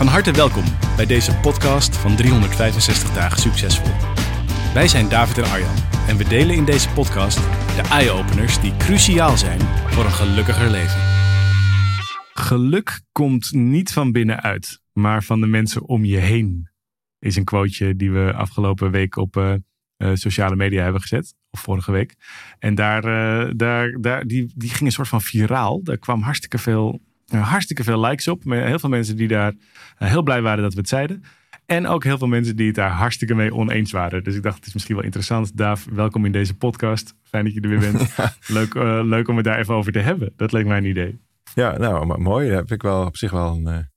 Van harte welkom bij deze podcast van 365 dagen succesvol. Wij zijn David en Arjan en we delen in deze podcast de eye-openers die cruciaal zijn voor een gelukkiger leven. Geluk komt niet van binnenuit, maar van de mensen om je heen. Is een quoteje die we afgelopen week op uh, uh, sociale media hebben gezet. Of vorige week. En daar, uh, daar, daar, die, die ging een soort van viraal. Daar kwam hartstikke veel hartstikke veel likes op. Heel veel mensen die daar heel blij waren dat we het zeiden. En ook heel veel mensen die het daar hartstikke mee oneens waren. Dus ik dacht, het is misschien wel interessant. Daaf, welkom in deze podcast. Fijn dat je er weer bent. leuk, uh, leuk om het daar even over te hebben. Dat leek mij een idee. Ja, nou mooi. Daar heb ik wel op zich wel een,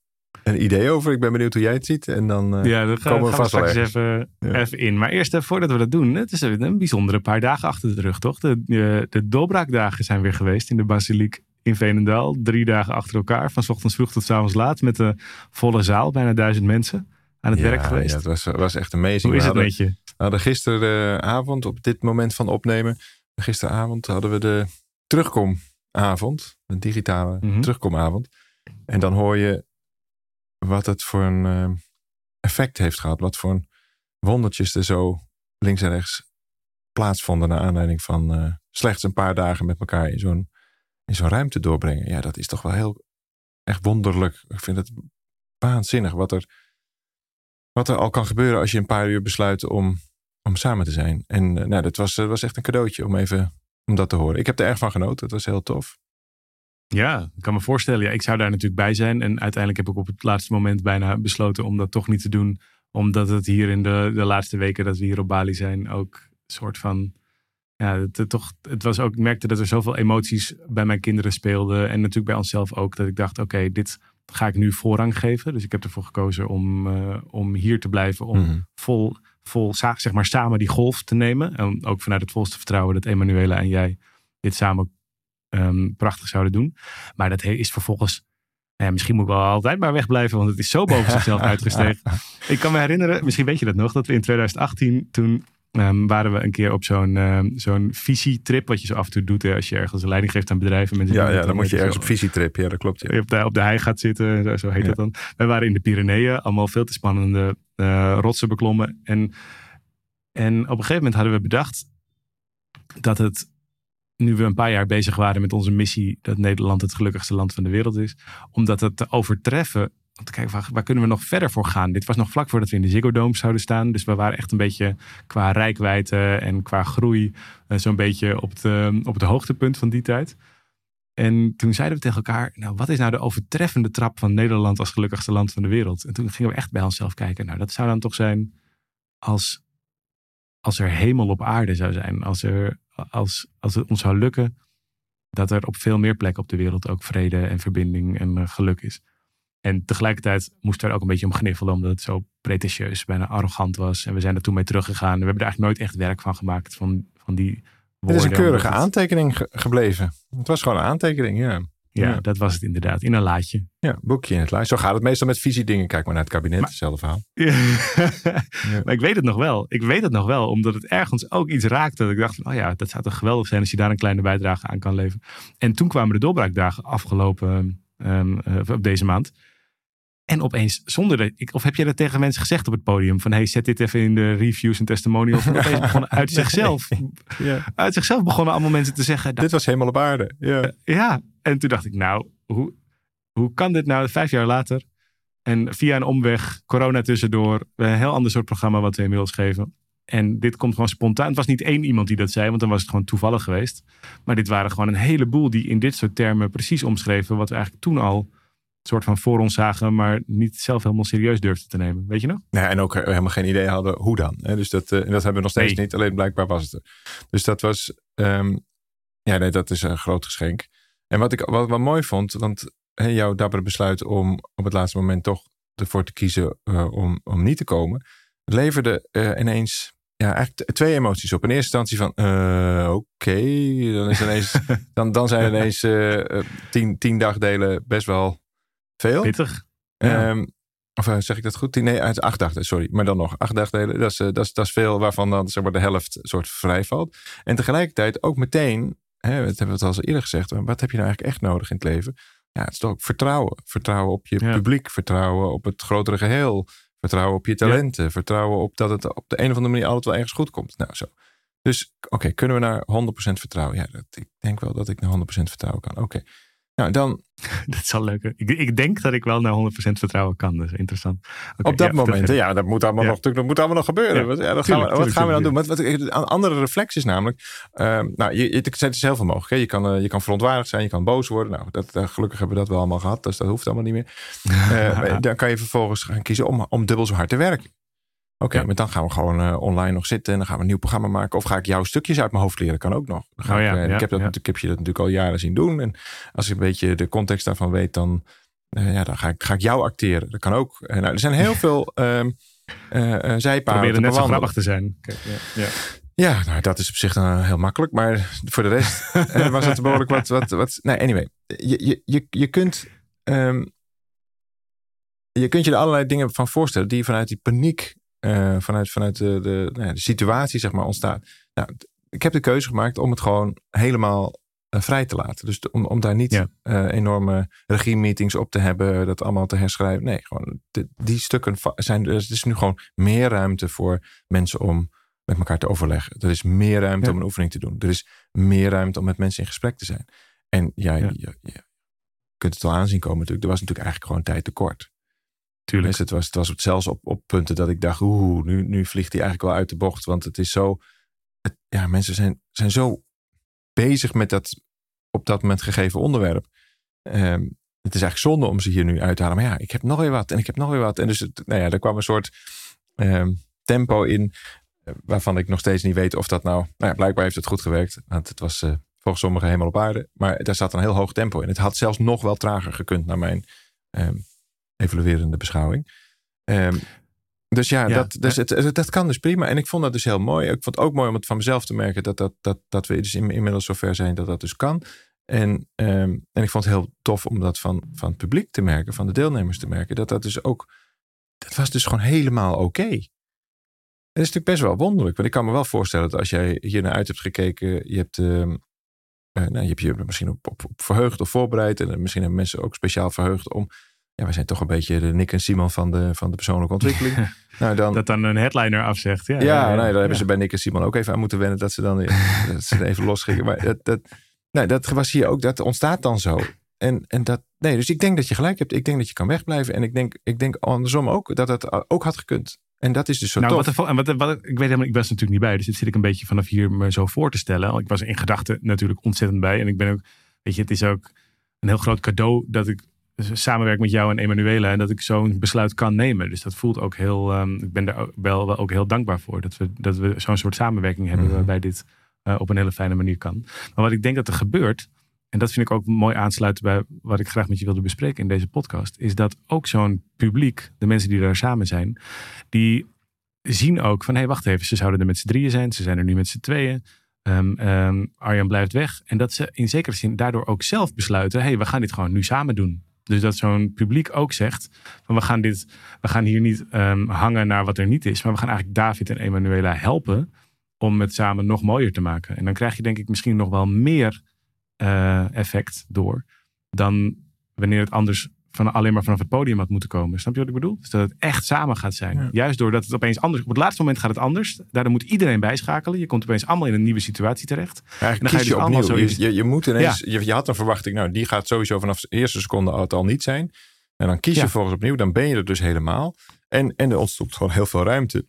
een idee over. Ik ben benieuwd hoe jij het ziet. En dan uh, ja, dat gaan, komen we vast wel even, ja. even in. Maar eerst voordat we dat doen. Het is een bijzondere paar dagen achter de rug, toch? De, de, de doorbraakdagen zijn weer geweest in de basiliek in Veenendaal. Drie dagen achter elkaar. Van ochtends vroeg tot avonds laat. Met de volle zaal. Bijna duizend mensen aan het ja, werk geweest. Ja, het was, was echt amazing. Hoe is het met je? We hadden gisteravond, op dit moment van opnemen. Gisteravond hadden we de terugkomavond. Een digitale Mhm. terugkomavond. En dan hoor je wat het voor een eh, effect heeft gehad. Wat voor een wondertjes er zo links en rechts plaatsvonden. Naar aanleiding van eh, slechts een paar dagen met elkaar in zo'n in zo'n ruimte doorbrengen. Ja, dat is toch wel heel echt wonderlijk. Ik vind het waanzinnig wat er, wat er al kan gebeuren als je een paar uur besluit om, om samen te zijn. En uh, nou, dat was, uh, was echt een cadeautje om even om dat te horen. Ik heb er erg van genoten. Het was heel tof. Ja, ik kan me voorstellen. Ja, ik zou daar natuurlijk bij zijn. En uiteindelijk heb ik op het laatste moment bijna besloten om dat toch niet te doen. Omdat het hier in de, de laatste weken dat we hier op Bali zijn ook een soort van ja, het, het, toch, het was ook, ik merkte dat er zoveel emoties bij mijn kinderen speelden. En natuurlijk bij onszelf ook. Dat ik dacht, oké, okay, dit ga ik nu voorrang geven. Dus ik heb ervoor gekozen om, uh, om hier te blijven. Om Mhm. vol, vol zeg maar, samen die golf te nemen. En ook vanuit het volste vertrouwen dat Emanuela en jij dit samen um, prachtig zouden doen. Maar dat is vervolgens... Ja, misschien moet ik wel altijd maar wegblijven, want het is zo boven zichzelf uitgestegen. Ik kan me herinneren, misschien weet je dat nog, dat we in 2018 toen Um, waren we een keer op zo'n um, zo'n visietrip, wat je zo af en toe doet hè, als je ergens een leiding geeft aan bedrijven. Mensen ja, ja, dan moet je ergens zo, op visietrip, ja, dat klopt. Ja. Op, de, op de hei gaat zitten, zo heet ja. dat dan. Wij waren in de Pyreneeën, allemaal veel te spannende uh, rotsen beklommen. En, en op een gegeven moment hadden we bedacht dat het, nu we een paar jaar bezig waren met onze missie, dat Nederland het gelukkigste land van de wereld is, omdat het te overtreffen om te kijken, waar, waar, kunnen we nog verder voor gaan? Dit was nog vlak voordat we in de Ziggo Dome zouden staan. Dus we waren echt een beetje qua rijkwijde en qua groei uh, zo'n beetje op, de, op het hoogtepunt van die tijd. En toen zeiden we tegen elkaar, nou wat is nou de overtreffende trap van Nederland als gelukkigste land van de wereld? En toen gingen we echt bij onszelf kijken, nou dat zou dan toch zijn als, als er hemel op aarde zou zijn. Als, er, als, als het ons zou lukken dat er op veel meer plekken op de wereld ook vrede en verbinding en uh, geluk is. En tegelijkertijd moesten we er ook een beetje om gniffelen, omdat het zo pretentieus, bijna arrogant was. En we zijn er toen mee teruggegaan. We hebben er eigenlijk nooit echt werk van gemaakt, van, van die woorden. Het is een keurige het... aantekening ge gebleven. Het was gewoon een aantekening, ja. ja. Ja, dat was het inderdaad. In een laadje. Ja, boekje in het laadje. Zo gaat het meestal met visiedingen. Kijk maar naar het kabinet, maar, hetzelfde verhaal. ja. Maar ik weet het nog wel. Ik weet het nog wel, omdat het ergens ook iets raakte. Dat ik dacht van, oh ja, dat zou toch geweldig zijn als je daar een kleine bijdrage aan kan leveren. En toen kwamen de doorbraakdagen afgelopen um, uh, op deze maand. En opeens, zonder dat ik, of heb je dat tegen mensen gezegd op het podium? Van hey, zet dit even in de reviews en testimonials. En opeens begonnen uit zichzelf. ja. Uit zichzelf begonnen allemaal mensen te zeggen. Dit was helemaal op aarde. Ja. Uh, ja. En toen dacht ik, nou, hoe, hoe kan dit nou vijf jaar later? En via een omweg, corona tussendoor, een heel ander soort programma wat we inmiddels geven. En dit komt gewoon spontaan. Het was niet één iemand die dat zei, want dan was het gewoon toevallig geweest. Maar dit waren gewoon een heleboel die in dit soort termen precies omschreven wat we eigenlijk toen al soort van voor ons zagen, maar niet zelf helemaal serieus durfden te nemen. Weet je nog? Nee, en ook helemaal geen idee hadden hoe dan. Hè? Dus dat, uh, en dat hebben we nog steeds Nee. niet. Alleen blijkbaar was het er. Dus dat was, ehm, ja, nee, dat is een groot geschenk. En wat ik wat, wat mooi vond, want hè, jouw dappere besluit om op het laatste moment toch ervoor te kiezen uh, om, om niet te komen, leverde uh, ineens ja, eigenlijk twee emoties op. In eerste instantie van, uh, oké, dan, is ineens, dan, dan zijn ineens tien, tien dagdelen best wel veel. Pittig. Ja. Um, of zeg ik dat goed? Nee, uit acht dagdelen, sorry. Maar dan nog, acht dagdelen, dat is, dat is, dat is veel waarvan dan zeg maar, de helft soort vrij valt. En tegelijkertijd ook meteen, hè, dat hebben we het al eerder gezegd, wat heb je nou eigenlijk echt nodig in het leven? Ja, het is toch ook vertrouwen. Vertrouwen op je publiek, vertrouwen op het grotere geheel, vertrouwen op je talenten, vertrouwen op dat het op de een of andere manier altijd wel ergens goed komt. Nou, zo. Dus oké, kunnen we naar 100% vertrouwen? Ja, dat, ik denk wel dat ik naar 100% vertrouwen kan. Oké. Nou, dan. Dat is al leuk. Ik, ik denk dat ik wel naar 100% vertrouwen kan. Dus interessant. Okay, op dat moment, ja, dat moet allemaal, nog, dat moet allemaal nog gebeuren. Ja, wat, ja, gaan we, wat gaan we dan doen? Wat, wat, een andere reflex is namelijk. Uh, nou, je, het is heel veel mogelijk. Hè? Je, kan, uh, je kan verontwaardigd zijn, je kan boos worden. Nou, dat, uh, gelukkig hebben we dat wel allemaal gehad. Dus dat hoeft allemaal niet meer. Eh, dan kan je vervolgens gaan kiezen om, om dubbel zo hard te werken. Oké, okay, maar dan gaan we gewoon uh, online nog zitten en dan gaan we een nieuw programma maken. Of ga ik jouw stukjes uit mijn hoofd leren? Kan ook nog. Dan ga oh, ik, ja, uh, ja, ik, heb dat, ja. ik heb je dat natuurlijk al jaren zien doen. En als ik een beetje de context daarvan weet, dan, uh, ja, dan ga, ik, ga ik jou acteren. Dat kan ook. nou, er zijn heel veel um, zijpaden. Proberen net zo grappig te zijn. Okay, ja. Ja, nou, dat is op zich dan heel makkelijk. Maar voor de rest was het behoorlijk wat, wat, wat... Nee, anyway. Je, je, je, je kunt... Um, je kunt je er allerlei dingen van voorstellen die vanuit die paniek uh, vanuit, vanuit de, de, nou ja, de, situatie zeg maar, ontstaat. Nou, ik heb de keuze gemaakt om het gewoon helemaal uh, vrij te laten. Dus de, om, om daar niet ja. uh, enorme regie-meetings op te hebben, dat allemaal te herschrijven. Nee, gewoon de, die stukken zijn. Er is nu gewoon meer ruimte voor mensen om met elkaar te overleggen. Er is meer ruimte ja. om een oefening te doen. Er is meer ruimte om met mensen in gesprek te zijn. En. Je, je kunt het al aanzien komen natuurlijk. Er was natuurlijk eigenlijk gewoon tijd tekort. Tuurlijk. Dus het was, het was zelfs op, op punten dat ik dacht, oeh, nu, nu vliegt hij eigenlijk wel uit de bocht. Want het is zo, het, ja, mensen zijn, zijn zo bezig met dat op dat moment gegeven onderwerp. Um, het is eigenlijk zonde om ze hier nu uit te halen. Maar ja, ik heb nog weer wat en ik heb nog weer wat. En dus, nou ja, er kwam een soort um, tempo in waarvan ik nog steeds niet weet of dat nou... Nou ja, blijkbaar heeft het goed gewerkt. Want het was uh, volgens sommigen helemaal op aarde. Maar daar zat een heel hoog tempo in. Het had zelfs nog wel trager gekund naar mijn... Um, evaluerende beschouwing. Um, dus ja, ja dat, dus het, dat kan dus prima. En ik vond dat dus heel mooi. Ik vond het ook mooi om het van mezelf te merken dat, dat, dat, dat we dus in, inmiddels zover zijn dat dat dus kan. En, um, en ik vond het heel tof om dat van, van het publiek te merken, van de deelnemers te merken, dat dat dus ook, dat was dus gewoon helemaal oké. Okay. Het is natuurlijk best wel wonderlijk, want ik kan me wel voorstellen dat als jij hier naar uit hebt gekeken, je hebt, um, uh, nou, je, hebt je misschien op, op, op verheugd of voorbereid en misschien hebben mensen ook speciaal verheugd om ja, we zijn toch een beetje de Nick en Simon van de, van de persoonlijke ontwikkeling. nou, dan, dat dan een headliner afzegt. Ja, ja, ja, nee, daar hebben ze bij Nick en Simon ook even aan moeten wennen dat ze dan dat ze even losgingen. Maar dat, dat, nee, dat was hier ook, dat ontstaat dan zo. En, en dat, nee, dus ik denk dat je gelijk hebt. Ik denk dat je kan wegblijven. En ik denk, ik denk andersom ook dat het ook had gekund. En dat is dus zo nou, tof. Wat, en wat, wat, ik weet helemaal, ik was natuurlijk niet bij. Dus dit zit ik een beetje vanaf hier me zo voor te stellen. Ik was in gedachten natuurlijk ontzettend bij. En ik ben ook, weet je, het is ook een heel groot cadeau dat ik samenwerk met jou en Emanuela en dat ik zo'n besluit kan nemen. Dus dat voelt ook heel, um, ik ben daar wel, wel ook heel dankbaar voor dat we, dat we zo'n soort samenwerking hebben Mhm. waarbij dit uh, op een hele fijne manier kan. Maar wat ik denk dat er gebeurt, en dat vind ik ook mooi aansluiten bij wat ik graag met je wilde bespreken in deze podcast, is dat ook zo'n publiek, de mensen die daar samen zijn, die zien ook van hé, hey, wacht even, ze zouden er met z'n drieën zijn, ze zijn er nu met z'n tweeën. Um, um, Arjan blijft weg. En dat ze in zekere zin daardoor ook zelf besluiten: hé, hey, we gaan dit gewoon nu samen doen. Dus dat zo'n publiek ook zegt: van we gaan, dit, we gaan hier niet um, hangen naar wat er niet is, maar we gaan eigenlijk David en Emanuela helpen om het samen nog mooier te maken. En dan krijg je denk ik misschien nog wel meer uh, effect door dan wanneer het anders van alleen maar vanaf het podium had moeten komen. Snap je wat ik bedoel? Dus dat het echt samen gaat zijn. Ja. Juist doordat het opeens anders... Op het laatste moment gaat het anders. Daardoor moet iedereen bijschakelen. Je komt opeens allemaal in een nieuwe situatie terecht. En dan ga je, dus opnieuw. Zo je, je, je, moet ineens... Ja. Je, je, had een verwachting, nou die gaat sowieso vanaf de eerste seconde het al niet zijn. En dan kies je volgens opnieuw. Dan ben je er dus helemaal. En, en er ontstond gewoon heel veel ruimte.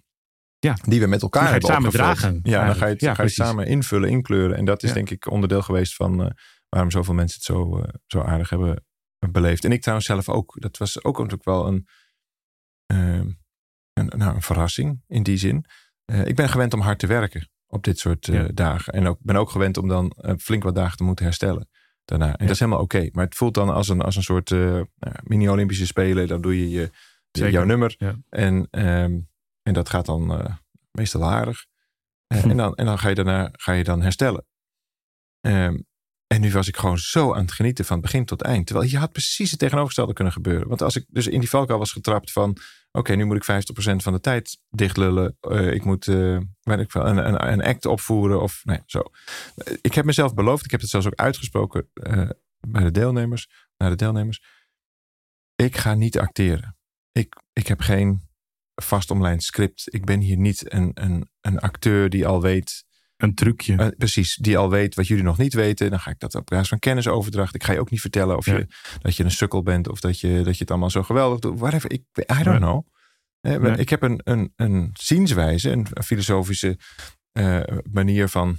Ja. Die we met elkaar dan hebben samen opgevuld. dragen. Ja, dan ga je het, ja, ga je het samen invullen, inkleuren. En dat is denk ik onderdeel geweest van uh, waarom zoveel mensen het zo, uh, zo aardig hebben beleefd. En ik trouwens zelf ook. Dat was ook natuurlijk wel een, uh, een, nou, een verrassing in die zin. Uh, ik ben gewend om hard te werken op dit soort uh, ja. dagen. En ook, ben ook gewend om dan flink wat dagen te moeten herstellen. daarna. En dat is helemaal oké. Maar het voelt dan als een, als een soort nou mini-Olympische Spelen. Dan doe je, je jouw nummer. En, ehm, en dat gaat dan meestal aardig. Hm. En, dan, en dan ga je daarna ga je dan herstellen. Um, en nu was ik gewoon zo aan het genieten van begin tot eind. Terwijl je had precies het tegenovergestelde kunnen gebeuren. Want als ik dus in die valkuil was getrapt van... Oké, nu moet ik 50% van de tijd dichtlullen. Uh, ik moet uh, weet ik veel, een, een, een, act opvoeren of nee, zo. Ik heb mezelf beloofd, ik heb het zelfs ook uitgesproken uh, bij de deelnemers, naar de deelnemers. Ik ga niet acteren. Ik, ik heb geen vast omlijnd script. Ik ben hier niet een, een, een acteur die al weet een trucje. Uh, precies, die al weet wat jullie nog niet weten. Dan ga ik dat op basis van kennisoverdracht. Ik ga je ook niet vertellen of je, dat je een sukkel bent of dat je, dat je het allemaal zo geweldig doet. Whatever, ik, I don't know. Ik heb een, een, een zienswijze, een, filosofische uh, manier van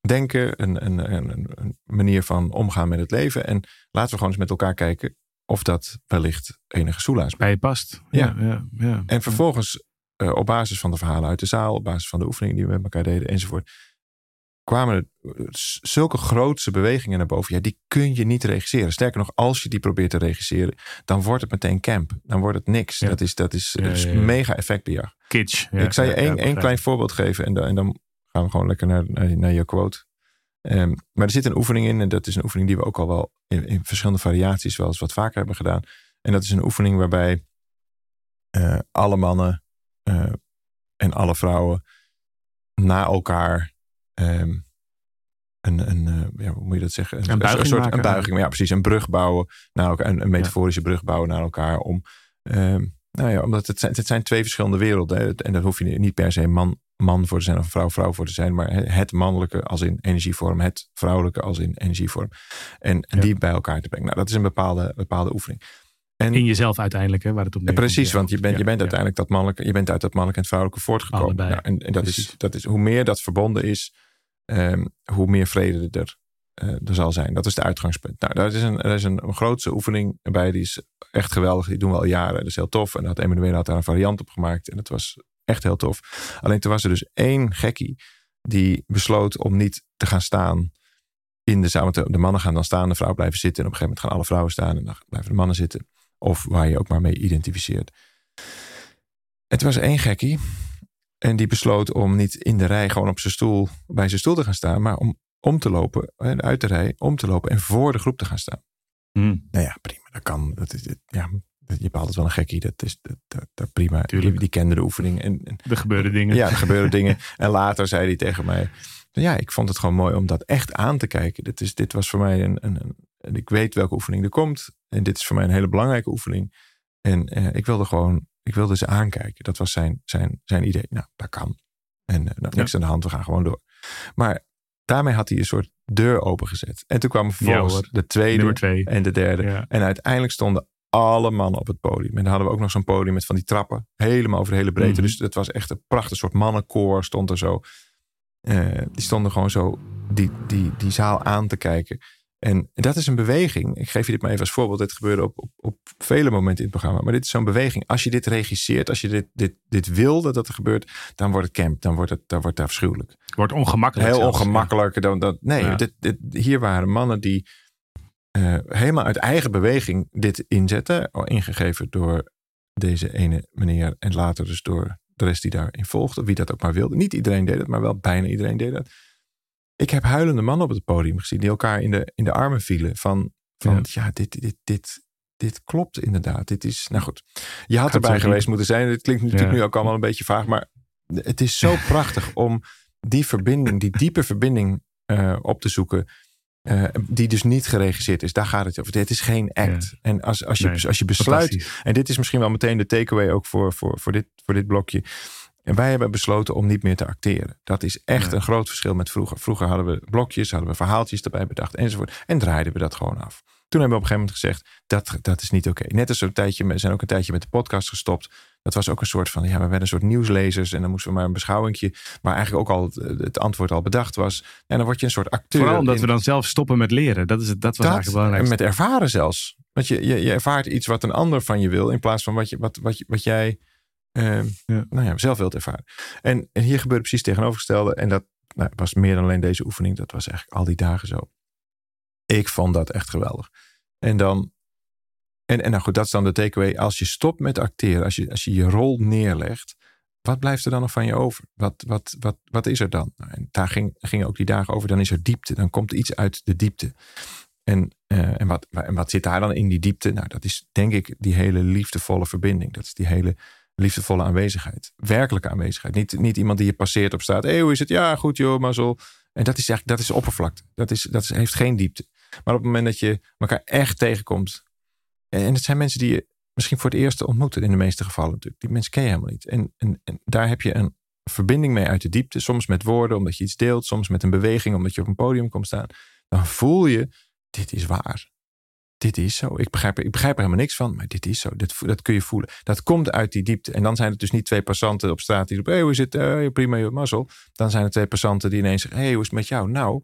denken, een, een, een, een, manier van omgaan met het leven. En laten we gewoon eens met elkaar kijken of dat wellicht enige soelaas bij je past. Ja. Ja, ja, En vervolgens op basis van de verhalen uit de zaal, op basis van de oefeningen die we met elkaar deden enzovoort, kwamen er zulke grootse bewegingen naar boven. Ja, die kun je niet regisseren. Sterker nog, als je die probeert te regisseren, dan wordt het meteen camp. Dan wordt het niks. Dat is, dat is, ja, is mega effectbejag. Kitsch. ik zal je één, één klein voorbeeld geven en dan, en dan gaan we gewoon lekker naar, naar, naar je quote. Um, maar er zit een oefening in en dat is een oefening die we ook al wel in, in verschillende variaties wel eens wat vaker hebben gedaan. En dat is een oefening waarbij uh, alle mannen uh, en alle vrouwen na elkaar um, een, een uh, ja, hoe moet je dat zeggen? Een, een buiging, een soort, maken. Een buiging, ja, precies. Een brug bouwen naar elkaar, een, een metaforische brug bouwen naar elkaar. Om, um, nou ja, omdat het zijn, het zijn twee verschillende werelden. En daar hoef je niet per se man, man voor te zijn of vrouw, vrouw voor te zijn. Maar het mannelijke als in energievorm, het vrouwelijke als in energievorm. En, en ja. die bij elkaar te brengen. Nou, dat is een bepaalde, bepaalde oefening. En, in jezelf uiteindelijk, hè, waar het op neerkomt. Precies, want je bent, ja, je bent uiteindelijk dat mannelijke, je bent uit dat mannelijke en vrouwelijke voortgekomen. Nou, en, en dat, is, dat is hoe meer dat verbonden is, um, hoe meer vrede er, er zal zijn. Dat is het uitgangspunt. Nou, daar is een, er is een, oefening bij, die is echt geweldig. Die doen we al jaren. Dat is heel tof. En had Emmanuel had daar een variant op gemaakt. En het was echt heel tof. Alleen toen was er dus één gekkie die besloot om niet te gaan staan in de zaal. De mannen gaan dan staan, de vrouw blijven zitten. En op een gegeven moment gaan alle vrouwen staan en dan blijven de mannen zitten. Of waar je ook maar mee identificeert. Het was één gekkie. En die besloot om niet in de rij gewoon op zijn stoel, bij zijn stoel te gaan staan. Maar om om te lopen, uit de rij, om te lopen en voor de groep te gaan staan. Hmm. Nou ja, prima. Dat kan. Dat is, ja, je hebt altijd wel een gekkie. Dat is dat, dat, dat prima. Die, die, kende de oefening. En, en, er gebeuren dingen. Ja, er gebeuren dingen. En later zei hij tegen mij. Ja, ik vond het gewoon mooi om dat echt aan te kijken. Dit, is, dit was voor mij een, een, een Ik weet welke oefening er komt. En dit is voor mij een hele belangrijke oefening. En eh, ik wilde gewoon. Ik wilde ze aankijken. Dat was zijn, zijn, zijn idee. Nou, dat kan. En uh, nou, niks ja. aan de hand. We gaan gewoon door. Maar daarmee had hij een soort deur opengezet. En toen kwamen vervolgens ja, de tweede twee. en de derde. Ja. En uiteindelijk stonden alle mannen op het podium. En dan hadden we ook nog zo'n podium met van die trappen. Helemaal over de hele breedte. Mhm. Mm. Dus het was echt een prachtig soort mannenkoor stond er zo. Uh, die stonden gewoon zo die, die, die zaal aan te kijken. En dat is een beweging. Ik geef je dit maar even als voorbeeld. Dit gebeurde op, op, op vele momenten in het programma. Maar dit is zo'n beweging. Als je dit regisseert, als je dit, dit, dit wil dat dat er gebeurt, dan wordt het camp. Dan wordt het, dan wordt het afschuwelijk. Het wordt ongemakkelijk. Heel zelfs, ongemakkelijk. Ja. Dan, dat, nee, ja. dit, dit, hier waren mannen die uh, helemaal uit eigen beweging dit inzetten. Ingegeven door deze ene meneer. En later dus door de rest die daarin volgde. Wie dat ook maar wilde. Niet iedereen deed het, maar wel bijna iedereen deed het. Ik heb huilende mannen op het podium gezien die elkaar in de, in de armen vielen. Van, van ja, ja dit, dit, dit, dit klopt inderdaad. Dit is, nou goed. Je had erbij geweest moeten zijn. Het klinkt natuurlijk ja. nu ook allemaal een beetje vaag. Maar het is zo prachtig om die verbinding, die diepe verbinding uh, op te zoeken. Uh, die dus niet geregisseerd is. Daar gaat het over. Het is geen act. Ja. En als, als, je, nee, als je besluit. En dit is misschien wel meteen de takeaway ook voor, voor, voor, dit, voor dit blokje. En wij hebben besloten om niet meer te acteren. Dat is echt ja. een groot verschil met vroeger. Vroeger hadden we blokjes, hadden we verhaaltjes erbij bedacht enzovoort. En draaiden we dat gewoon af. Toen hebben we op een gegeven moment gezegd, dat, dat is niet oké. Okay. Net als een tijdje, we zijn ook een tijdje met de podcast gestopt. Dat was ook een soort van, ja, we werden een soort nieuwslezers. En dan moesten we maar een beschouwingje, waar eigenlijk ook al het, het antwoord al bedacht was. En dan word je een soort acteur. Vooral omdat in, we dan zelf stoppen met leren. Dat, is het, dat was dat, eigenlijk belangrijk. En met ervaren zelfs. Want je, je, je ervaart iets wat een ander van je wil, in plaats van wat, je, wat, wat, wat jij uh, ja. Nou ja, zelf wilt ervaren. En, en hier gebeurde precies het tegenovergestelde. En dat nou, was meer dan alleen deze oefening. Dat was eigenlijk al die dagen zo. Ik vond dat echt geweldig. En dan, en, en nou goed, dat is dan de takeaway. Als je stopt met acteren, als je, als je je rol neerlegt, wat blijft er dan nog van je over? Wat, wat, wat, wat is er dan? Nou, en daar ging, gingen ook die dagen over. Dan is er diepte. Dan komt iets uit de diepte. En, uh, en, wat, en wat zit daar dan in die diepte? Nou, dat is denk ik die hele liefdevolle verbinding. Dat is die hele liefdevolle aanwezigheid. Werkelijke aanwezigheid. Niet, niet iemand die je passeert op straat. Hé, hoe is het? Ja, goed joh, mazzel. En dat is eigenlijk dat is oppervlakte. Dat, is, dat is, heeft geen diepte. Maar op het moment dat je elkaar echt tegenkomt. En het zijn mensen die je misschien voor het eerst ontmoeten in de meeste gevallen natuurlijk. Die mensen ken je helemaal niet. En, en, en daar heb je een verbinding mee uit de diepte. Soms met woorden, omdat je iets deelt. Soms met een beweging, omdat je op een podium komt staan. Dan voel je, dit is waar. Dit is zo. Ik begrijp, ik begrijp er helemaal niks van, maar dit is zo. Dat, dat kun je voelen. Dat komt uit die diepte. En dan zijn het dus niet twee passanten op straat die roepen: hey, hoe is het? Uh, prima, je mazzel. Dan zijn het twee passanten die ineens zeggen: hey, hoe is het met jou? Nou,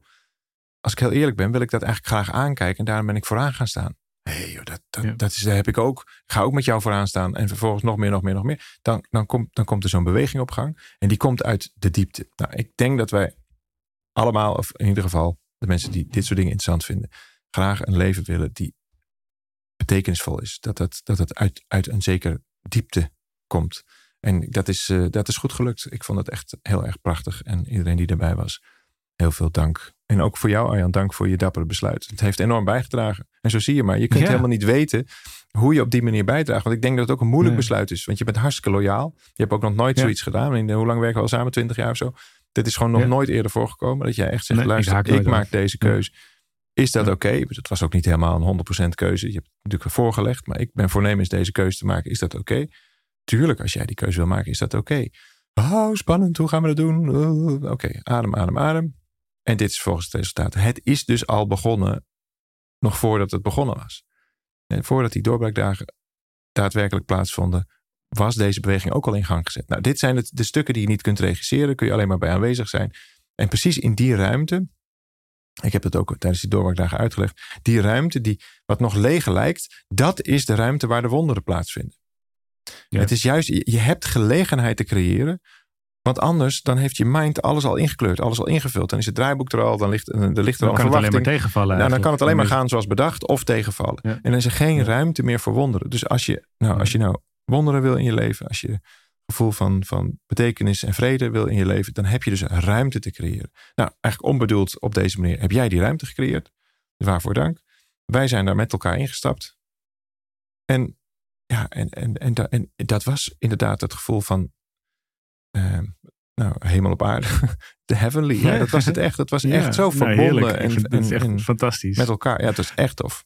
als ik heel eerlijk ben, wil ik dat eigenlijk graag aankijken. En daarom ben ik vooraan gaan staan. Hé, hey, dat, dat, dat, is, dat heb ik ook. Ik ga ook met jou vooraan staan. En vervolgens nog meer, nog meer, nog meer. Dan, dan, komt, dan komt er zo'n beweging op gang. En die komt uit de diepte. Nou, ik denk dat wij allemaal, of in ieder geval de mensen die dit soort dingen interessant vinden, graag een leven willen die betekenisvol is. Dat het, dat het uit, uit een zeker diepte komt. En dat is, uh, dat is goed gelukt. Ik vond het echt heel erg prachtig. En iedereen die erbij was, heel veel dank. En ook voor jou, Arjan, dank voor je dappere besluit. Het heeft enorm bijgedragen. En zo zie je maar. Je kunt helemaal niet weten hoe je op die manier bijdraagt. Want ik denk dat het ook een moeilijk besluit is. Want je bent hartstikke loyaal. Je hebt ook nog nooit zoiets gedaan. In, hoe lang werken we al samen? 20 jaar of zo. Dit is gewoon nog nooit eerder voorgekomen. Dat jij echt zegt, luister, ik, ik maak deze keuze. Is dat oké? Okay? Het was ook niet helemaal een 100% keuze. Je hebt natuurlijk voorgelegd. Maar ik ben voornemens deze keuze te maken. Is dat oké? Tuurlijk, als jij die keuze wil maken, is dat oké. Oh, spannend. Hoe gaan we dat doen? oké, adem, adem, adem. En dit is volgens het resultaat. Het is dus al begonnen, nog voordat het begonnen was. En voordat die doorbraakdagen daadwerkelijk plaatsvonden, was deze beweging ook al in gang gezet. Nou, dit zijn het, de stukken die je niet kunt regisseren, kun je alleen maar bij aanwezig zijn. En precies in die ruimte, ik heb het ook tijdens die doorbraakdagen uitgelegd, die ruimte die wat nog leeg lijkt, dat is de ruimte waar de wonderen plaatsvinden. Het is juist, je hebt gelegenheid te creëren want anders dan heeft je mind alles al ingekleurd, alles al ingevuld. Dan is het draaiboek er al, dan ligt, er ligt er al verwachting. Dan kan het alleen maar tegenvallen. Nou, dan kan het alleen maar gaan zoals bedacht of tegenvallen. En dan is er geen ruimte meer voor wonderen. Dus als je, nou, als je nou wonderen wil in je leven, als je gevoel van, van betekenis en vrede wil in je leven, dan heb je dus ruimte te creëren. Nou, eigenlijk onbedoeld op deze manier heb jij die ruimte gecreëerd. Waarvoor dank. Wij zijn daar met elkaar ingestapt. En ja, en, en, en, en dat was inderdaad het gevoel van uh, nou, hemel op aarde. De heavenly. Ja, dat was het echt. Dat was echt zo nou, verbonden. en, en, is echt fantastisch. Met elkaar. Ja, het was echt tof.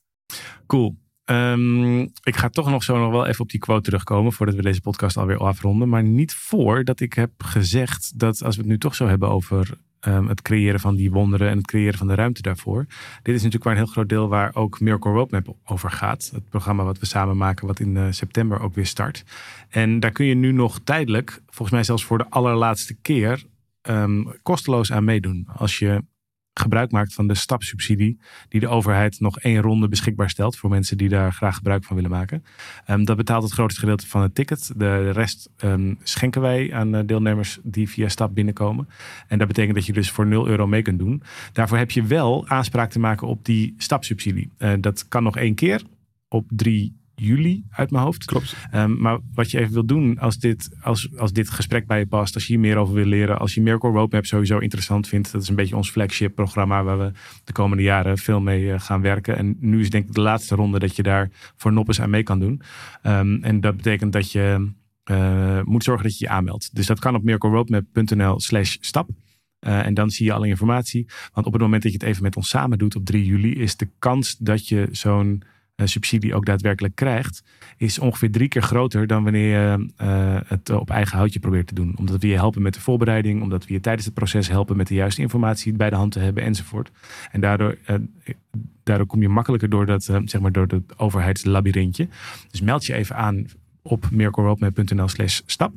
Cool. Um, ik ga toch nog zo nog wel even op die quote terugkomen voordat we deze podcast alweer afronden. Maar niet voordat ik heb gezegd dat als we het nu toch zo hebben over Ehm, het creëren van die wonderen en het creëren van de ruimte daarvoor. Dit is natuurlijk waar een heel groot deel waar ook Miracle Roadmap over gaat. Het programma wat we samen maken, wat in uh, september ook weer start. En daar kun je nu nog tijdelijk, volgens mij zelfs voor de allerlaatste keer, um, kosteloos aan meedoen. Als je gebruik maakt van de stapsubsidie die de overheid nog één ronde beschikbaar stelt voor mensen die daar graag gebruik van willen maken. Um, dat betaalt het grootste gedeelte van het ticket. De rest um, schenken wij aan eh, deelnemers die via stap binnenkomen. En dat betekent dat je dus voor 0 euro mee kunt doen. Daarvoor heb je wel aanspraak te maken op die stapsubsidie. Uh, dat kan nog één keer op 3 juli uit mijn hoofd. Klopt. Um, maar wat je even wil doen als dit, als, als dit gesprek bij je past, als je hier meer over wil leren, als je Miracle Roadmap sowieso interessant vindt, dat is een beetje ons flagship programma waar we de komende jaren veel mee uh, gaan werken. En nu is denk ik de laatste ronde dat je daar voor noppes aan mee kan doen. Um, en dat betekent dat je uh, moet zorgen dat je je aanmeldt. Dus dat kan op miracleroadmap.nl slash stap. Uh, en dan zie je alle informatie. Want op het moment dat je het even met ons samen doet op 3 juli, is de kans dat je zo'n subsidie ook daadwerkelijk krijgt, is ongeveer drie keer groter dan wanneer je uh, het op eigen houtje probeert te doen. Omdat we je helpen met de voorbereiding, omdat we je tijdens het proces helpen met de juiste informatie bij de hand te hebben enzovoort. En daardoor, uh, daardoor kom je makkelijker door dat, zeg maar door het overheidslabyrintje. Dus meld je even aan op miracleroadmap.nl slash stap.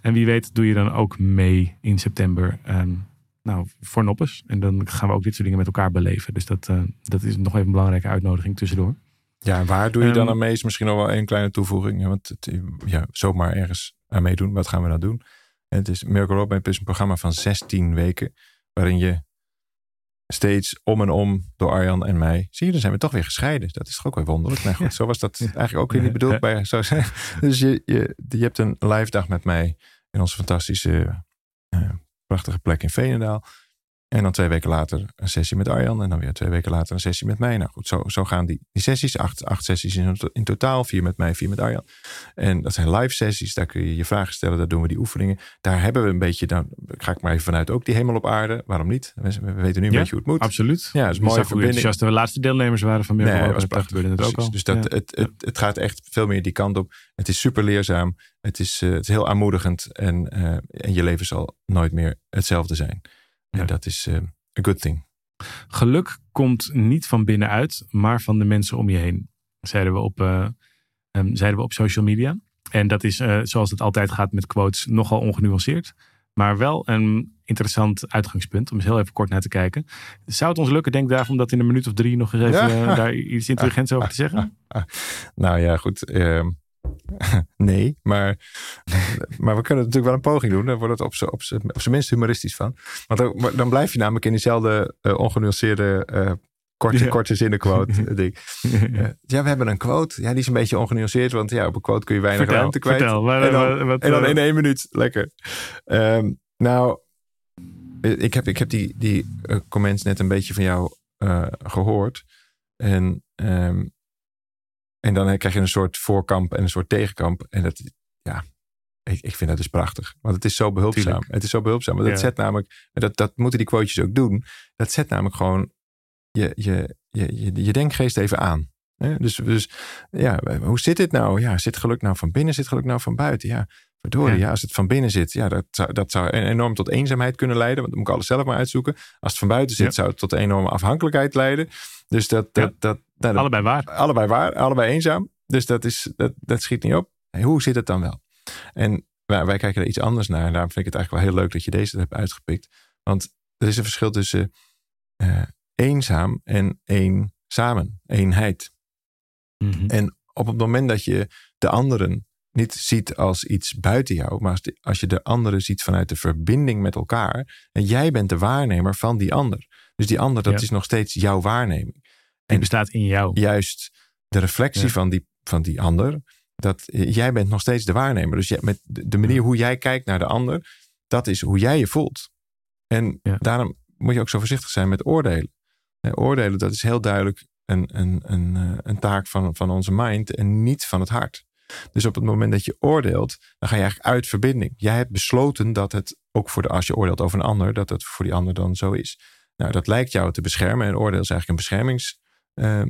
En wie weet doe je dan ook mee in september. Um, nou, voor noppes. En dan gaan we ook dit soort dingen met elkaar beleven. Dus dat, dat is nog even een belangrijke uitnodiging tussendoor. Ja, waar doe je dan ehm, aan mee? Is misschien nog wel een kleine toevoeging. Want het, ja, zomaar ergens aan meedoen. Wat gaan we dan doen? En het is Miracle Roadmap is een programma van 16 weken. Waarin je steeds om en om door Arjan en mij. Zie je, dan zijn we toch weer gescheiden. Dat is toch ook weer wonderlijk. Nou goed, zo was dat eigenlijk ook weer niet bedoeld. Bij, zo, dus je, je, je hebt een live dag met mij in onze fantastische, uh, prachtige plek in Veenendaal. En dan twee weken later een sessie met Arjan. En dan weer twee weken later een sessie met mij. Nou goed, zo, zo gaan die, die sessies. Acht, acht sessies in, in totaal. Vier met mij, vier met Arjan. En dat zijn live sessies. Daar kun je je vragen stellen. Daar doen we die oefeningen. Daar hebben we een beetje, dan ga ik maar even vanuit, ook die hemel op aarde. Waarom niet? We, we weten nu een beetje hoe het moet. Absoluut. Ja, is mooi verbinding. Als de laatste deelnemers waren van meer nee, was prachtig. Het ook al. Dus dat, ja. het, het, het gaat echt veel meer die kant op. Het is super leerzaam. Het is, uh, het is heel aanmoedigend. En, uh, en je leven zal nooit meer hetzelfde zijn. En ja. dat is... Uh, a good thing. Geluk komt niet van binnenuit, maar van de mensen om je heen. Zeiden we op, uh, um, zeiden we op social media. En dat is, uh, zoals het altijd gaat met quotes, nogal ongenuanceerd. Maar wel een interessant uitgangspunt om eens heel even kort naar te kijken. Zou het ons lukken, denk om dat in een minuut of drie nog eens even ja. daar iets intelligents over te zeggen? Nou ja, goed. Uh, nee, maar, maar we kunnen natuurlijk wel een poging doen. Dan wordt het op zijn minst humoristisch van. Want dan, dan, blijf je namelijk in diezelfde uh, ongenuanceerde uh, korte, korte zinnenquote. ding. Uh, ja, we hebben een quote. Ja, die is een beetje ongenuanceerd. Want ja, op een quote kun je weinig vertel, ruimte kwijt. Vertel, maar, en, dan, wat, en dan in één minuut. Lekker. Um, nou, ik heb, ik heb die, die comments net een beetje van jou gehoord. En um, en dan krijg je een soort voorkamp en een soort tegenkamp. En dat, ja, ik, ik vind dat dus prachtig. Want het is zo behulpzaam. Tuurlijk. Het is zo behulpzaam. Want dat ja. zet namelijk, dat, dat moeten die quotejes ook doen. Dat zet namelijk gewoon je, je, je, je, je denkgeest even aan. Dus, dus ja, hoe zit dit nou? Ja, zit geluk nou van binnen, zit geluk nou van buiten? Ja, verdorie, ja. ja als het van binnen zit, ja, dat, zou, dat zou enorm tot eenzaamheid kunnen leiden. Want dan moet ik alles zelf maar uitzoeken. Als het van buiten zit, ja. zou het tot enorme afhankelijkheid leiden. Dus dat, dat, dat, nou, allebei waar. Allebei waar, allebei eenzaam. Dus dat, is, dat, dat schiet niet op. Hey, hoe zit het dan wel? En wij, wij, kijken er iets anders naar. En daarom vind ik het eigenlijk wel heel leuk dat je deze hebt uitgepikt. Want er is een verschil tussen uh, eenzaam en één samen, eenheid. Mm -hmm. En op het moment dat je de anderen niet ziet als iets buiten jou, maar als, de, als je de anderen ziet vanuit de verbinding met elkaar, en jij bent de waarnemer van die ander. Dus die ander, dat ja. is nog steeds jouw waarneming. Die bestaat in jou. Juist de reflectie ja. van, die, van die ander. Dat jij bent nog steeds de waarnemer. Dus jij, met de manier hoe jij kijkt naar de ander, dat is hoe jij je voelt. En ja. daarom moet je ook zo voorzichtig zijn met oordelen. Oordelen, dat is heel duidelijk een, een, een, een taak van, van onze mind en niet van het hart. Dus op het moment dat je oordeelt, dan ga je eigenlijk uit verbinding. Jij hebt besloten dat het ook voor de, als je oordeelt over een ander, dat het voor die ander dan zo is. Nou, dat lijkt jou te beschermen. En oordeel is eigenlijk een beschermingsmechanisme. Uh,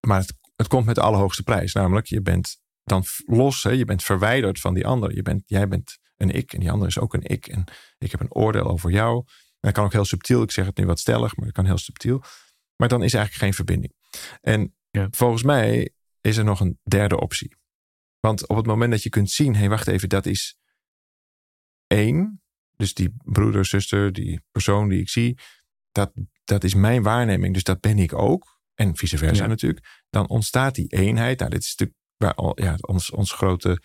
maar het, het, komt met de allerhoogste prijs. Namelijk, je bent dan los, hè, je bent verwijderd van die ander. Je bent, jij bent een ik en die ander is ook een ik. En ik heb een oordeel over jou. En dat kan ook heel subtiel. Ik zeg het nu wat stellig, maar dat kan heel subtiel. Maar dan is eigenlijk geen verbinding. En ja. volgens mij is er nog een derde optie. Want op het moment dat je kunt zien, hé, hey, wacht even, dat is één. Dus die broeder, zuster, die persoon die ik zie, dat, dat is mijn waarneming. Dus dat ben ik ook. En vice versa ja. natuurlijk. Dan ontstaat die eenheid. Nou, dit is natuurlijk waar, ja, ons, ons grote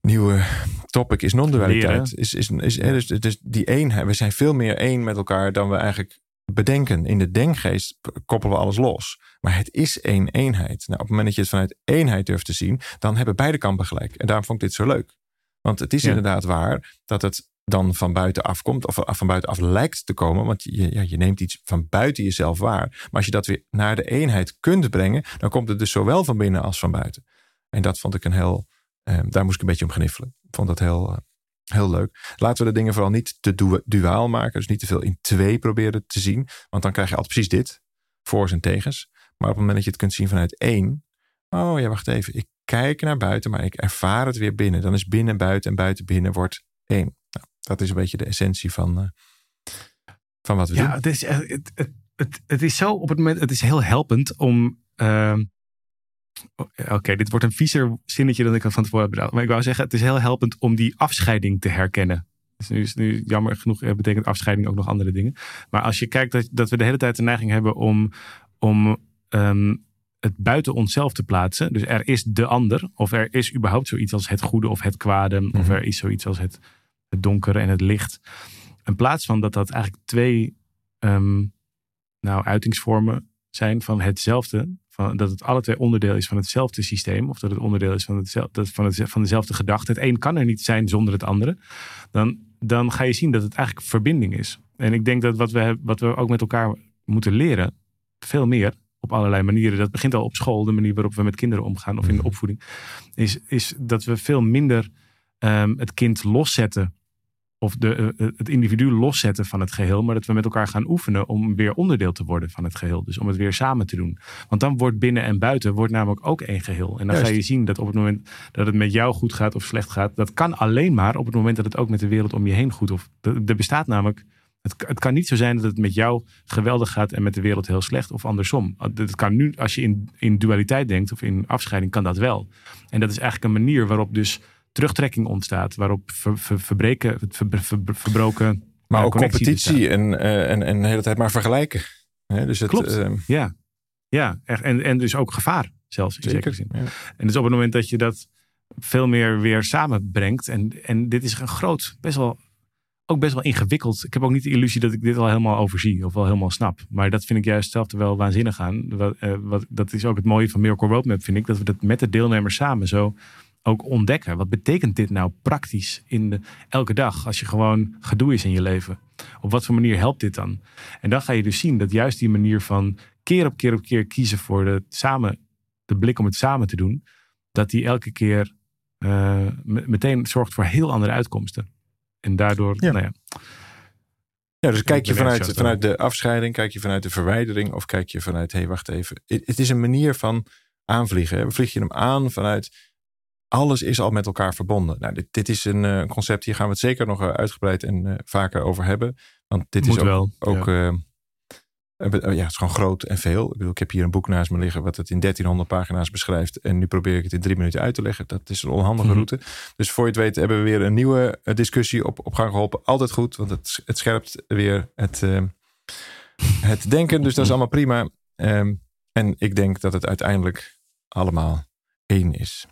nieuwe topic is non-dualiteit. Is, is, is, is, dus, dus die eenheid. We zijn veel meer één met elkaar dan we eigenlijk bedenken. In de denkgeest koppelen we alles los. Maar het is één eenheid. Nou, op het moment dat je het vanuit eenheid durft te zien, dan hebben beide kampen gelijk. En daarom vond ik dit zo leuk. Want het is ja. inderdaad waar dat het dan van buiten afkomt, of van buitenaf lijkt te komen. Want je, ja, je neemt iets van buiten jezelf waar. Maar als je dat weer naar de eenheid kunt brengen, dan komt het dus zowel van binnen als van buiten. En dat vond ik een heel. Eh, daar moest ik een beetje om gniffelen. Ik vond dat heel, uh, heel leuk. Laten we de dingen vooral niet te du duaal maken. Dus niet te veel in twee proberen te zien. Want dan krijg je altijd precies dit: voor's en tegens. Maar op het moment dat je het kunt zien vanuit één. Oh ja, wacht even. Ik kijk naar buiten, maar ik ervaar het weer binnen. Dan is binnen buiten en buiten binnen wordt één. Dat is een beetje de essentie van, uh, van wat we ja, doen. Ja, het is, het, het, het, het, is zo op het moment, het is heel helpend om. Uh, Oké, okay, dit wordt een viezer zinnetje dan ik van tevoren heb bedacht. Maar ik wou zeggen, het is heel helpend om die afscheiding te herkennen. Dus nu is nu jammer genoeg betekent afscheiding ook nog andere dingen. Maar als je kijkt dat, dat we de hele tijd de neiging hebben om, om um, het buiten onszelf te plaatsen. Dus er is de ander, of er is überhaupt zoiets als het goede of het kwade, of er is zoiets als het, het donkere en het licht. In plaats van dat dat eigenlijk twee ehm, nou, uitingsvormen zijn van hetzelfde. Van, dat het alle twee onderdeel is van hetzelfde systeem. Of dat het onderdeel is van, hetzelfde, van, het, van dezelfde gedachte. Het een kan er niet zijn zonder het andere. Dan, dan ga je zien dat het eigenlijk verbinding is. En ik denk dat wat we, wat we ook met elkaar moeten leren. Veel meer op allerlei manieren. Dat begint al op school, de manier waarop we met kinderen omgaan of in de mhm. opvoeding. Is, is dat we veel minder ehm, het kind loszetten of de, eh, eh, het individu loszetten van het geheel, maar dat we met elkaar gaan oefenen om weer onderdeel te worden van het geheel. Dus om het weer samen te doen. Want dan wordt binnen en buiten wordt namelijk ook één geheel. En dan ga je zien dat op het moment dat het met jou goed gaat of slecht gaat, dat kan alleen maar op het moment dat het ook met de wereld om je heen goed of er bestaat namelijk. Het, het kan niet zo zijn dat het met jou geweldig gaat en met de wereld heel slecht of andersom. Het kan nu, als je in, in dualiteit denkt of in afscheiding, kan dat wel. En dat is eigenlijk een manier waarop dus terugtrekking ontstaat. Waarop ver, ver, verbreken, verbroken. Maar ook competitie en, uh, en, en de hele tijd maar vergelijken. dus het, Klopt. Uh, ja, ja echt. En, en dus ook gevaar zelfs. In zeker, zin. Ja. En dus op het moment dat je dat veel meer weer samenbrengt. En, en dit is een groot, best wel, ook best wel ingewikkeld. Ik heb ook niet de illusie dat ik dit al helemaal overzie of wel helemaal snap. Maar dat vind ik juist zelf er wel waanzinnig aan. Wat, uh, wat, dat is ook het mooie van Miracle Roadmap, vind ik. Dat we dat met de deelnemers samen zo ook ontdekken. Wat betekent dit nou praktisch in de, elke dag als je gewoon gedoe is in je leven? Op wat voor manier helpt dit dan? En dan ga je dus zien dat juist die manier van keer op keer op keer kiezen voor de, samen, de blik om het samen te doen, dat die elke keer uh, meteen zorgt voor heel andere uitkomsten. En daardoor, ja. nou ja. Ja, dus kijk je vanuit, vanuit de afscheiding, kijk je vanuit de verwijdering of kijk je vanuit, hé, hey, wacht even. Het is een manier van aanvliegen. Vlieg je hem aan vanuit alles is al met elkaar verbonden. Nou, dit, dit is een uh, concept, hier gaan we het zeker nog uh, uitgebreid en uh, vaker over hebben. Want dit Moet is ook, ook ja. ja. het is gewoon groot en veel. Ik, bedoel, ik heb hier een boek naast me liggen wat het in 1300 pagina's beschrijft. En nu probeer ik het in drie minuten uit te leggen. Dat is een onhandige mhm. route. Dus voor je het weet hebben we weer een nieuwe discussie op, op gang geholpen. Altijd goed, want het, het scherpt weer het, het denken. Dus dat is allemaal prima. Um, en ik denk dat het uiteindelijk allemaal één is.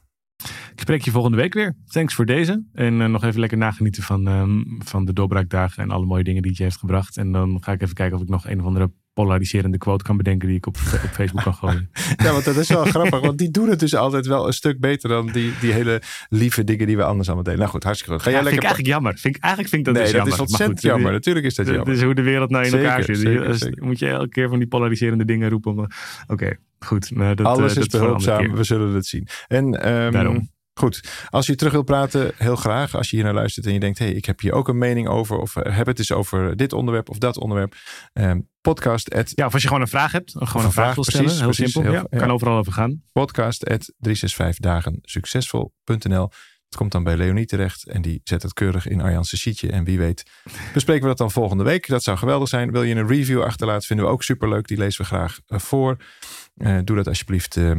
Spreek je volgende week weer. Thanks voor deze. En uh, nog even lekker nagenieten van, um, van de doorbraakdagen en alle mooie dingen die je heeft gebracht. En dan ga ik even kijken of ik nog een of andere polariserende quote kan bedenken die ik op, op Facebook kan gooien. ja, want dat is wel grappig. Want die doen het dus altijd wel een stuk beter dan die, die hele lieve dingen die we anders allemaal deden. Nou goed, hartstikke goed. Ga jij lekker... vind ik eigenlijk jammer. Vind ik, eigenlijk vind ik dat nee, dus dat jammer. is ontzettend jammer. Natuurlijk is dat jammer. Dat is hoe de wereld nou in elkaar zit. Zeker, Moet je elke keer van die polariserende dingen roepen. Oké, goed. Nou, dat, Alles uh, is behulpzaam. We zullen het zien. En um, Daarom. Goed, als je terug wilt praten, heel graag. Als je hier naar luistert en je denkt, hé, hey, ik heb hier ook een mening over. Of uh, heb het eens over dit onderwerp of dat onderwerp. Um, podcast. At, ja, of als je gewoon een vraag hebt. Gewoon een, vraag, wil stellen. heel simpel. Heel, ja, Kan overal over gaan. Podcast at 365dagen succesvol.nl. Het komt dan bij Leonie terecht. En die zet het keurig in Arjan's sheetje. En wie weet bespreken we dat dan volgende week. Dat zou geweldig zijn. Wil je een review achterlaten, vinden we ook superleuk. Die lezen we graag uh, voor. Uh, doe dat alsjeblieft uh,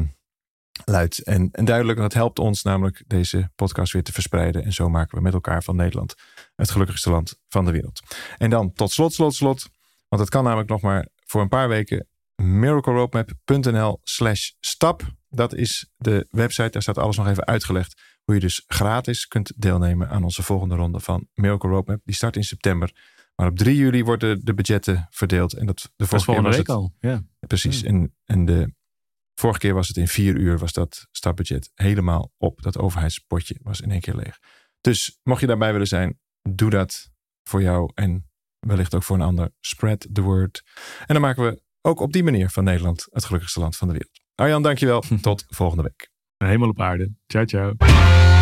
luid en, en duidelijk. Dat helpt ons namelijk deze podcast weer te verspreiden. En zo maken we met elkaar van Nederland het gelukkigste land van de wereld. En dan tot slot, slot, slot. Want het kan namelijk nog maar voor een paar weken. miracleroadmap.nl slash stap. Dat is de website. Daar staat alles nog even uitgelegd. Hoe je dus gratis kunt deelnemen aan onze volgende ronde van Miracle Roadmap. Die start in september. Maar op 3 juli worden de budgetten verdeeld. En dat de volgende week het, al. Ja. Precies. En, en de Vorige keer was het in vier uur, was dat startbudget helemaal op. Dat overheidspotje was in één keer leeg. Dus mocht je daarbij willen zijn, doe dat voor jou en wellicht ook voor een ander. Spread the word. En dan maken we ook op die manier van Nederland het gelukkigste land van de wereld. Arjan, dankjewel. Tot volgende week. Helemaal op aarde. Ciao, ciao.